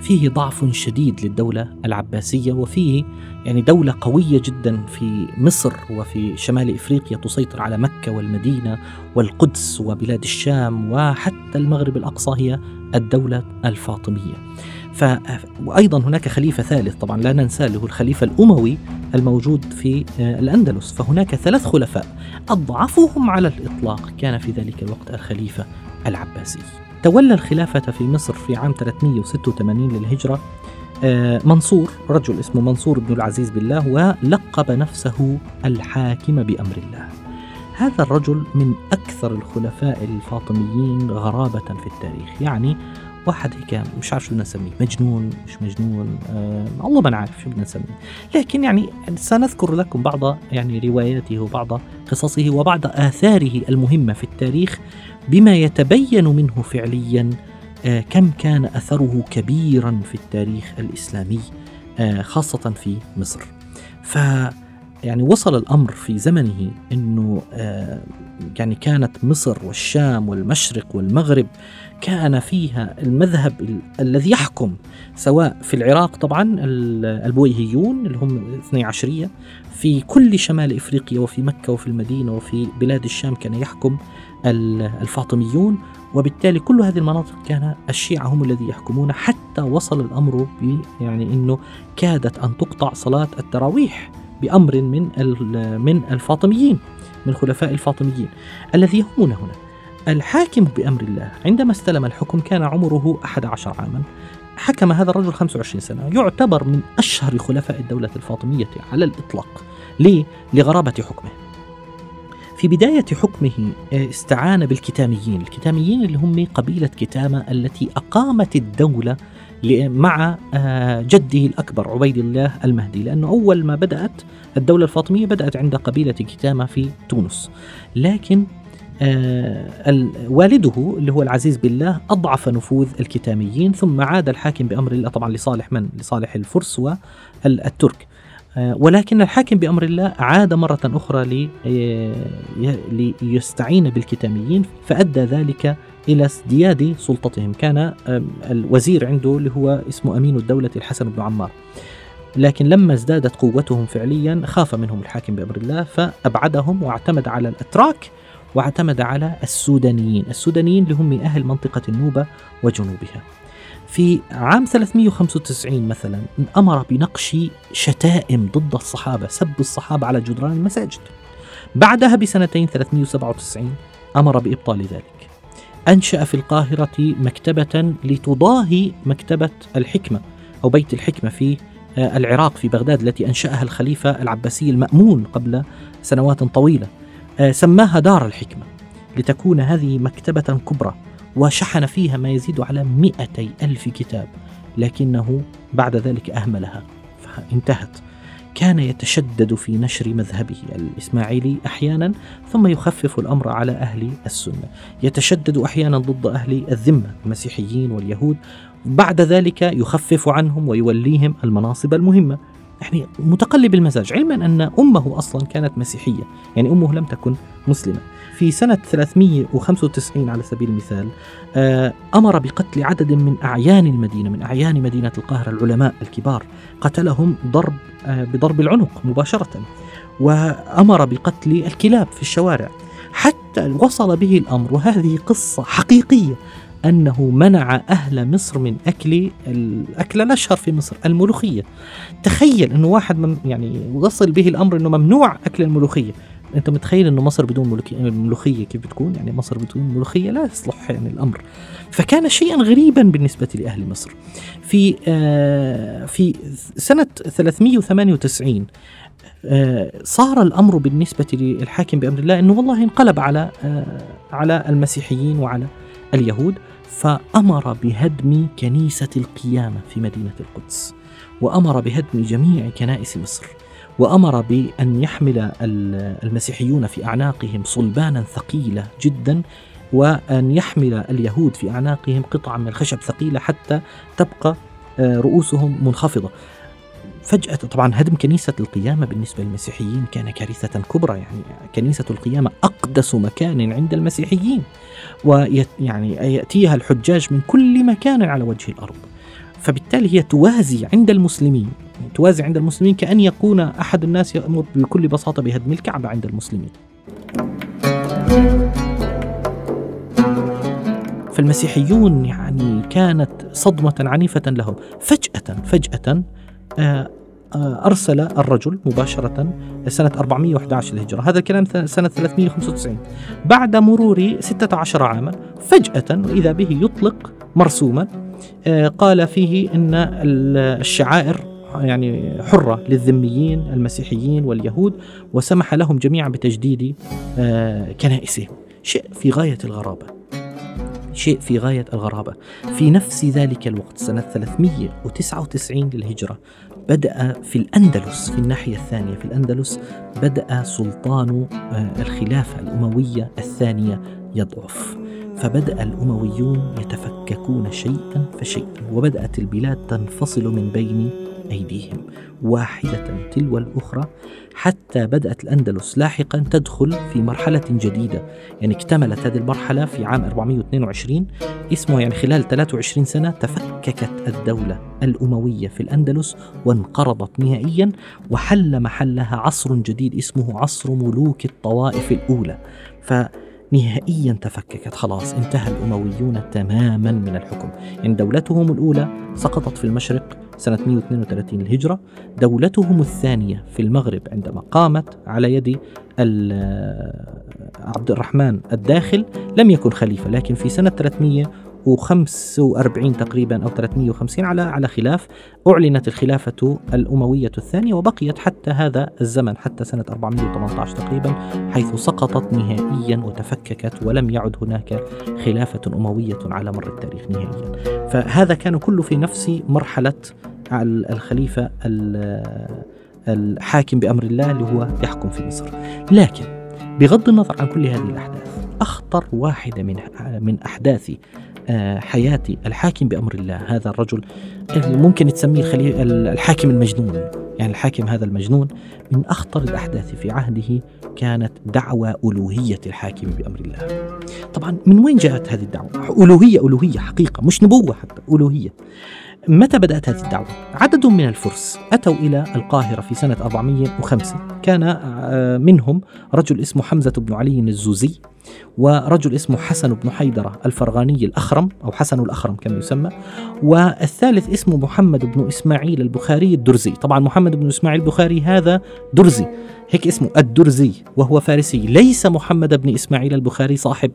فيه ضعف شديد للدولة العباسية وفيه يعني دولة قوية جدا في مصر وفي شمال إفريقيا تسيطر على مكة والمدينة والقدس وبلاد الشام وحتى المغرب الأقصى هي الدولة الفاطمية. ف وأيضا هناك خليفة ثالث طبعا لا ننسى له الخليفة الأموي الموجود في الأندلس، فهناك ثلاث خلفاء أضعفهم على الإطلاق كان في ذلك الوقت الخليفة العباسي. تولى الخلافة في مصر في عام 386 للهجرة آه، منصور رجل اسمه منصور بن العزيز بالله ولقب نفسه الحاكم بأمر الله. هذا الرجل من أكثر الخلفاء الفاطميين غرابة في التاريخ. يعني واحد هيك مش عارف شو بدنا نسميه مجنون مش مجنون آه الله ما نعرف شو بدنا نسميه. لكن يعني سنذكر لكم بعض يعني رواياته وبعض قصصه وبعض آثاره المهمة في التاريخ بما يتبين منه فعليا آه كم كان أثره كبيرا في التاريخ الإسلامي آه خاصة في مصر. ف يعني وصل الأمر في زمنه إنه آه يعني كانت مصر والشام والمشرق والمغرب كان فيها المذهب الذي يحكم سواء في العراق طبعا البويهيون اللي هم الاثني عشرية في كل شمال إفريقيا وفي مكة وفي المدينة وفي بلاد الشام كان يحكم الفاطميون وبالتالي كل هذه المناطق كان الشيعة هم الذي يحكمون حتى وصل الأمر يعني أنه كادت أن تقطع صلاة التراويح. بأمر من من الفاطميين من خلفاء الفاطميين الذي يهمنا هنا. الحاكم بأمر الله عندما استلم الحكم كان عمره 11 عاما. حكم هذا الرجل 25 سنة. يعتبر من أشهر خلفاء الدولة الفاطمية على الإطلاق. ليه؟ لغرابة حكمه. في بداية حكمه استعان بالكتاميين. الكتاميين اللي هم قبيلة كتامة التي أقامت الدولة مع جده الأكبر عبيد الله المهدي لأنه أول ما بدأت الدولة الفاطمية بدأت عند قبيلة كتامة في تونس لكن آه والده اللي هو العزيز بالله أضعف نفوذ الكتاميين ثم عاد الحاكم بأمر الله طبعا لصالح من؟ لصالح الفرس والترك آه ولكن الحاكم بأمر الله عاد مرة أخرى ليستعين بالكتاميين فأدى ذلك إلى ازدياد سلطتهم. كان الوزير عنده اللي هو اسمه أمين الدولة الحسن بن عمار. لكن لما ازدادت قوتهم فعليا خاف منهم الحاكم بأمر الله فأبعدهم واعتمد على الأتراك واعتمد على السودانيين. السودانيين اللي هم أهل منطقة النوبة وجنوبها. في عام 395 مثلا أمر بنقش شتائم ضد الصحابة سب الصحابة على جدران المساجد. بعدها بسنتين 397 أمر بإبطال ذلك. أنشأ في القاهرة مكتبة لتضاهي مكتبة الحكمة أو بيت الحكمة في العراق في بغداد التي أنشأها الخليفة العباسي المأمون قبل سنوات طويلة. سماها دار الحكمة لتكون هذه مكتبة كبرى وشحن فيها ما يزيد على مئتي ألف كتاب لكنه بعد ذلك أهملها فانتهت. كان يتشدد في نشر مذهبه الإسماعيلي أحيانا ثم يخفف الأمر على أهل السنة. يتشدد أحيانا ضد أهل الذمة المسيحيين واليهود. بعد ذلك يخفف عنهم ويوليهم المناصب المهمة. يعني متقلب المزاج علما أن أمه أصلا كانت مسيحية يعني أمه لم تكن مسلمة. في سنة 395 على سبيل المثال أمر بقتل عدد من أعيان المدينة من أعيان مدينة القاهرة العلماء الكبار قتلهم ضرب بضرب العنق مباشرة وأمر بقتل الكلاب في الشوارع. حتى وصل به الأمر وهذه قصة حقيقية أنه منع أهل مصر من أكل الأكلة الأشهر في مصر الملوخية. تخيل أنه واحد من يعني وصل به الأمر أنه ممنوع أكل الملوخية. أنت متخيل أنه مصر بدون ملوخية كيف بتكون؟ يعني مصر بدون ملوخية لا يصلح يعني الأمر. فكان شيئا غريبا بالنسبة لأهل مصر. في آه في سنة 398 آه صار الأمر بالنسبة للحاكم بأمر الله أنه والله انقلب على آه على المسيحيين وعلى اليهود فأمر بهدم كنيسة القيامة في مدينة القدس وأمر بهدم جميع كنائس مصر وأمر بأن يحمل المسيحيون في أعناقهم صلبانا ثقيلة جدا وأن يحمل اليهود في أعناقهم قطعا من الخشب ثقيلة حتى تبقى آه، رؤوسهم منخفضة. فجأة طبعا هدم كنيسة القيامة بالنسبة للمسيحيين كان كارثة كبرى يعني كنيسة القيامة أقدس مكان عند المسيحيين ويعني يأتيها الحجاج من كل مكان على وجه الأرض. فبالتالي هي توازي عند المسلمين توازي عند المسلمين كأن يكون أحد الناس يأمر بكل بساطة بهدم الكعبة عند المسلمين. فالمسيحيون يعني كانت صدمة عنيفة لهم. فجأة فجأة آه، أرسل الرجل مباشرة سنة 411 للهجرة. هذا الكلام سنة 395 بعد مرور 16 عاما فجأة وإذا به يطلق مرسوما آه، قال فيه أن الشعائر يعني حرة للذميين المسيحيين واليهود وسمح لهم جميعا بتجديد كنائسهم شيء في غاية الغرابة. شيء في غاية الغرابة. في نفس ذلك الوقت سنة 399 للهجرة بدأ في الأندلس في الناحية الثانية في الأندلس بدأ سلطان آه، الخلافة الأموية الثانية يضعف. فبدأ الأمويون يتفككون شيئا فشيئا وبدأت البلاد تنفصل من بين أيديهم واحدة تلو الأخرى حتى بدأت الأندلس لاحقا تدخل في مرحلة جديدة. يعني اكتملت هذه المرحلة في عام 422 اسمه يعني خلال 23 سنة تفككت الدولة الأموية في الأندلس وانقرضت نهائيا وحل محلها عصر جديد اسمه عصر ملوك الطوائف الأولى. ف نهائيا تفككت. خلاص انتهى الأمويون تماما من الحكم. يعني دولتهم الأولى سقطت في المشرق سنة 132 الهجرة دولتهم الثانية في المغرب عندما قامت على يد عبد الرحمن الداخل لم يكن خليفة لكن في سنة 300 345 تقريبا أو 350 على على خلاف. أعلنت الخلافة الأموية الثانية وبقيت حتى هذا الزمن حتى سنة 418 تقريبا حيث سقطت نهائيا وتفككت ولم يعد هناك خلافة أموية على مر التاريخ نهائيا. فهذا كان كله في نفس مرحلة الخليفة الحاكم بأمر الله اللي هو يحكم في مصر. لكن بغض النظر عن كل هذه الأحداث أخطر واحدة من من أحداث آه، حياة الحاكم بأمر الله هذا الرجل ممكن تسميه الحاكم المجنون. يعني الحاكم هذا المجنون من أخطر الأحداث في عهده كانت دعوى ألوهية الحاكم بأمر الله. طبعا من وين جاءت هذه الدعوة؟ ألوهية ألوهية حقيقة مش نبوة حتى ألوهية. متى بدأت هذه الدعوة؟ عدد من الفرس أتوا إلى القاهرة في سنة 405 كان آه، منهم رجل اسمه حمزة بن علي الزوزي. ورجل اسمه حسن بن حيدرة الفرغاني الأخرم أو حسن الأخرم كما يسمى. والثالث اسمه محمد بن إسماعيل البخاري الدرزي. طبعا محمد بن إسماعيل البخاري هذا درزي. هيك اسمه الدرزي وهو فارسي. ليس محمد بن إسماعيل البخاري صاحب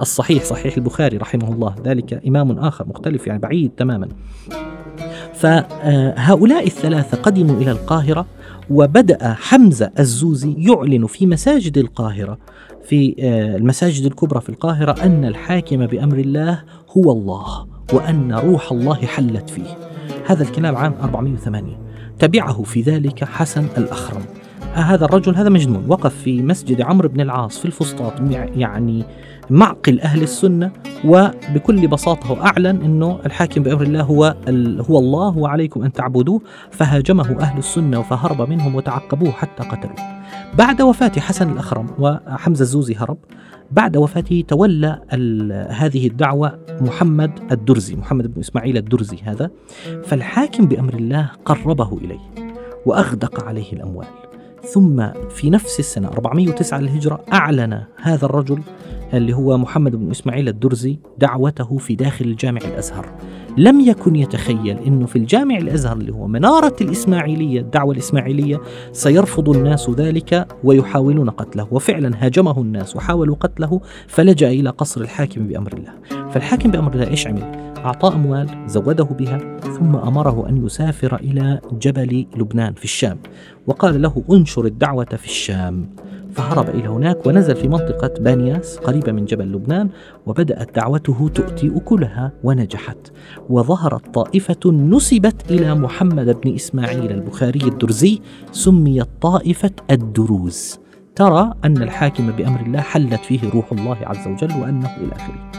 الصحيح صحيح البخاري رحمه الله. ذلك إمام آخر مختلف يعني بعيد تماما. فهؤلاء الثلاثة قدموا إلى القاهرة. وبدأ حمزة الزوزي يعلن في مساجد القاهرة في آه، المساجد الكبرى في القاهرة أن الحاكم بأمر الله هو الله وأن روح الله حلت فيه. هذا الكلام عام 408 تبعه في ذلك حسن الأخرم. هذا الرجل هذا مجنون. وقف في مسجد عمرو بن العاص في الفسطاط يعني معقل أهل السنة وبكل بساطة أعلن أنه الحاكم بأمر الله هو, هو الله وعليكم أن تعبدوه. فهاجمه أهل السنة فهرب منهم وتعقبوه حتى قتلوه. بعد وفاة حسن الأخرم وحمزة الزوزي هرب بعد وفاته تولى هذه الدعوة محمد الدرزي محمد بن إسماعيل الدرزي هذا. فالحاكم بأمر الله قربه إليه وأغدق عليه الأموال. ثم في نفس السنة 409 للهجرة أعلن هذا الرجل اللي هو محمد بن إسماعيل الدرزي دعوته في داخل الجامع الأزهر. لم يكن يتخيل أنه في الجامع الأزهر اللي هو منارة الإسماعيلية الدعوة الإسماعيلية سيرفض الناس ذلك ويحاولون قتله. وفعلا هاجمه الناس وحاولوا قتله فلجأ إلى قصر الحاكم بأمر الله. فالحاكم بأمر الله إيش عمل؟ أعطاه أموال زوده بها ثم أمره أن يسافر إلى جبل لبنان في الشام. وقال له انشر الدعوة في الشام. فهرب إلى هناك ونزل في منطقة بانياس قريبة من جبل لبنان وبدأت دعوته تؤتي أكلها ونجحت. وظهرت طائفة نسبت إلى محمد بن إسماعيل البخاري الدرزي سميت طائفة الدروز. ترى أن الحاكم بأمر الله حلت فيه روح الله عز وجل وأنه إلى آخره.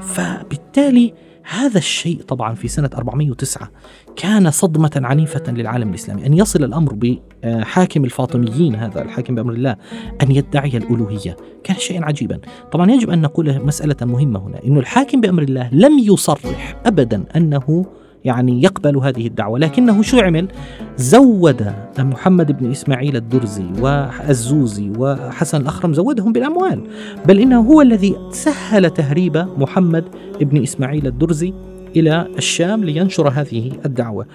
فبالتالي هذا الشيء طبعا في سنة 409 كان صدمة عنيفة للعالم الإسلامي. أن يصل الأمر بحاكم الفاطميين هذا الحاكم بأمر الله أن يدعي الألوهية. كان شيئا عجيبا. طبعا يجب أن نقول مسألة مهمة هنا أن الحاكم بأمر الله لم يصرح أبدا أنه يعني يقبل هذه الدعوة. لكنه شو عمل؟ زود محمد بن إسماعيل الدرزي والزوزي وحسن الأخرم زودهم بالأموال. بل إنه هو الذي سهل تهريب محمد بن إسماعيل الدرزي إلى الشام لينشر هذه الدعوة.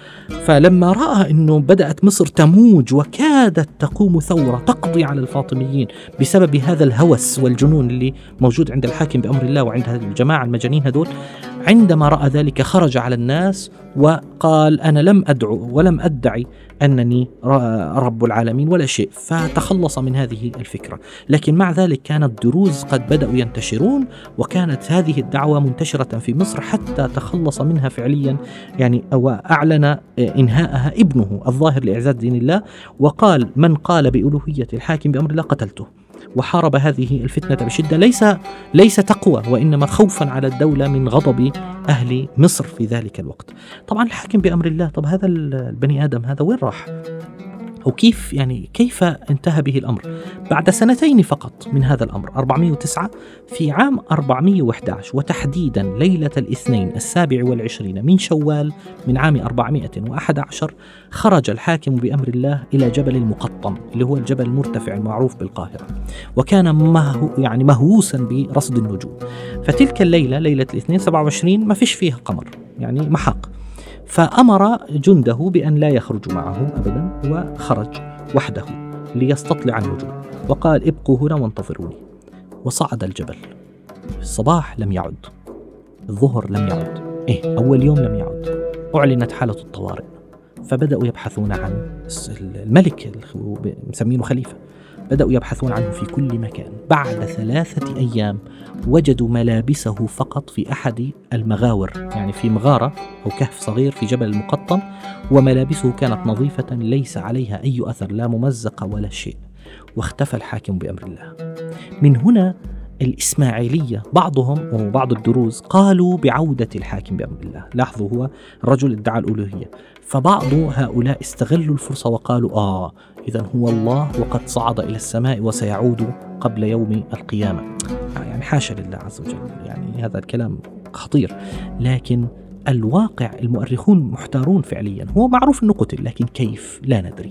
فلما رأى أنه بدأت مصر تموج وكادت تقوم ثورة تقضي على الفاطميين بسبب هذا الهوس والجنون اللي موجود عند الحاكم بأمر الله وعند الجماعة المجانين هدول عندما رأى ذلك خرج على الناس وقال أنا لم أدعو ولم أدعي أنني رب العالمين ولا شيء فتخلص من هذه الفكرة. لكن مع ذلك كانت الدروز قد بدأوا ينتشرون وكانت هذه الدعوة منتشرة في مصر حتى تخلص منها فعليا يعني وأعلن إنهاءها ابنه الظاهر لإعزاز دين الله وقال من قال بألوهية الحاكم بأمر الله قتلته. وحارب هذه الفتنة بشدة. ليس ليس تقوى وإنما خوفا على الدولة من غضب أهل مصر في ذلك الوقت. طبعا الحاكم بأمر الله طب هذا البني آدم هذا وين راح؟ وكيف يعني كيف انتهى به الأمر. بعد سنتين فقط من هذا الأمر 409 في عام 411 وتحديدا ليلة الاثنين السابع والعشرين من شوال من عام 411 خرج الحاكم بأمر الله إلى جبل المقطم اللي هو الجبل المرتفع المعروف بالقاهرة وكان مهو يعني مهووسا برصد النجوم. فتلك الليلة ليلة الاثنين 27 ما فيش فيها قمر يعني محق فأمر جنده بأن لا يخرجوا معه أبدا وخرج وحده ليستطلع النجوم وقال ابقوا هنا وانتظروني وصعد الجبل. الصباح لم يعد. الظهر لم يعد. إيه أول يوم لم يعد. أعلنت حالة الطوارئ. فبدأوا يبحثون عن الملك مسمينه خليفة. بدأوا يبحثون عنه في كل مكان. بعد ثلاثة أيام وجدوا ملابسه فقط في أحد المغاور يعني في مغارة أو كهف صغير في جبل المقطم وملابسه كانت نظيفة ليس عليها أي أثر لا ممزقة ولا شيء. واختفى الحاكم بأمر الله. من هنا الإسماعيلية بعضهم وبعض الدروز قالوا بعودة الحاكم بأمر الله. لاحظوا هو رجل ادعى الألوهية. فبعض هؤلاء استغلوا الفرصة وقالوا آه إذا هو الله وقد صعد إلى السماء وسيعود قبل يوم القيامة. يعني حاشا لله عز وجل. يعني هذا الكلام خطير. لكن الواقع المؤرخون محتارون فعليا. هو معروف إنه قتل لكن كيف؟ لا ندري.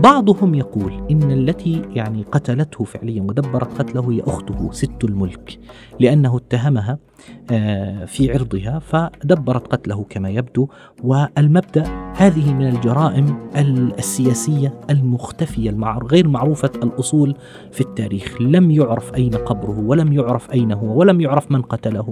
بعضهم يقول إن التي يعني قتلته فعليا ودبرت قتله هي أخته ست الملك. لأنه اتهمها آه، في عرضها فدبرت قتله كما يبدو. والمبدأ هذه من الجرائم السياسية المختفية غير معروفة الأصول في التاريخ. لم يعرف أين قبره ولم يعرف أين هو ولم يعرف من قتله.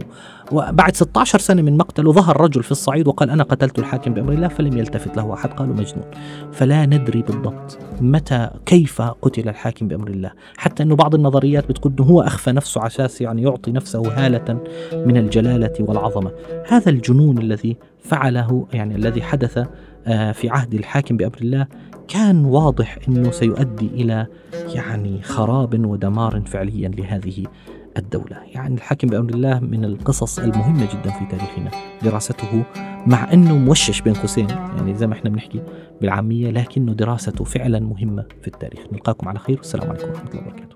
وبعد 16 سنة من مقتله ظهر رجل في الصعيد وقال أنا قتلت الحاكم بأمر الله فلم يلتفت له أحد قالوا مجنون. فلا ندري بالضبط متى كيف قتل الحاكم بأمر الله. حتى إنه بعض النظريات بتقول إنه هو أخفى نفسه على أساس يعني يعطي نفسه هالة من الجلالة والعظمة. هذا الجنون الذي فعله يعني الذي حدث آه، في عهد الحاكم بأمر الله كان واضح إنه سيؤدي إلى يعني خراب ودمار فعليا لهذه الدولة. يعني الحاكم بأمر الله من القصص المهمة جدا في تاريخنا دراسته مع أنه موشش بين قوسين يعني زي ما إحنا بنحكي بالعامية لكنه دراسته فعلا مهمة في التاريخ. نلقاكم على خير والسلام عليكم ورحمة الله وبركاته.